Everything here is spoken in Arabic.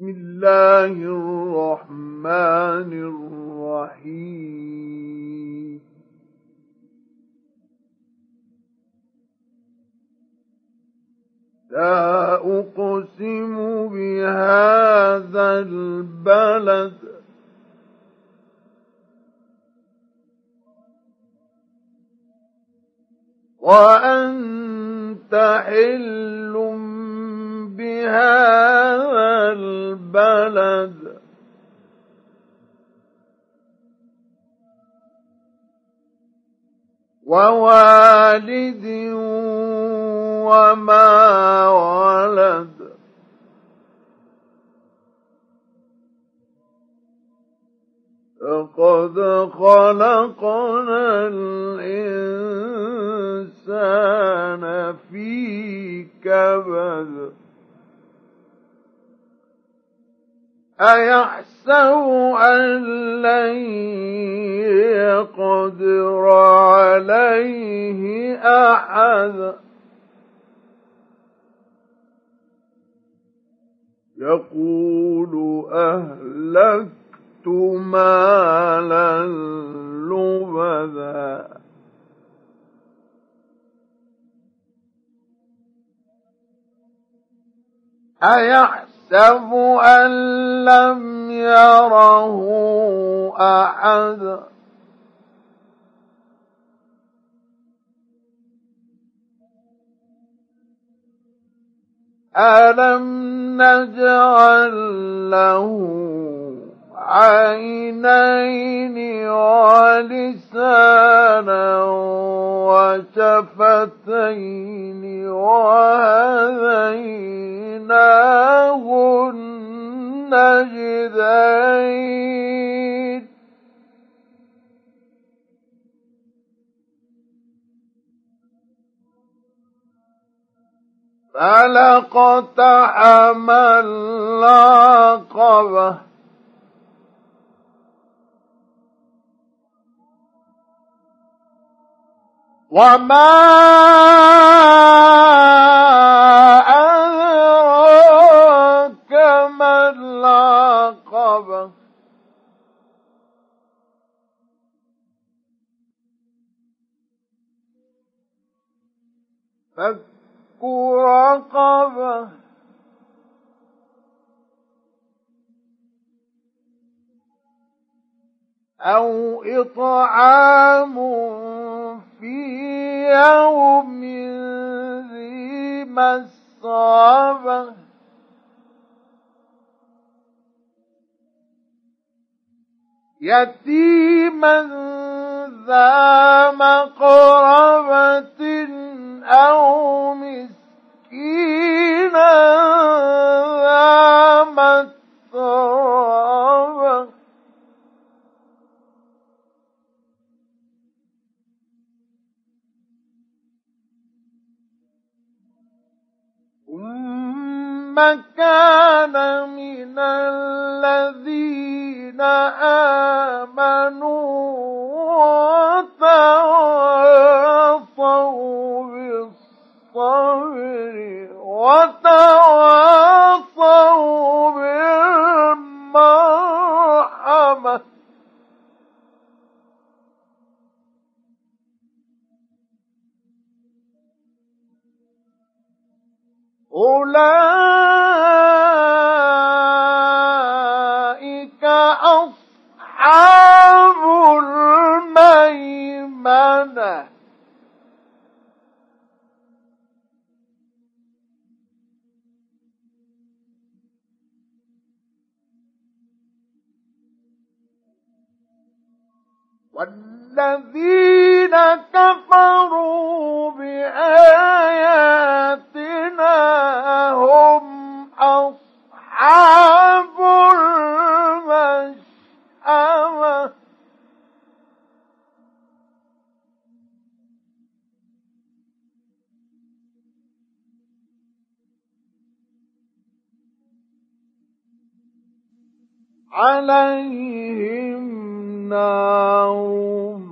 بسم الله الرحمن الرحيم. لا أقسم بهذا البلد. وأنت حل ووالد وما ولد. لقد خلقنا الإنسان في كبد. أيحسب أن لن يقدر عليه أحد. يقول أهلكت مالا لبذا أيحسب يحسب أن لم يره أحد؟ ألم نجعل له عينين ولسانا وشفتين وهديناه النجدين فلقتحم العقبه وما أدراك ما العقبة فك رقبة أو إطعام في يوم ذي مسغبة يتيما ذا مقربة أو كان من الذين آمنوا وتواصوا بالصبر وتواصوا بالمرحمة. أولئك والذين كفروا بآياتنا هم أصحاب المشأمة. عليهم نار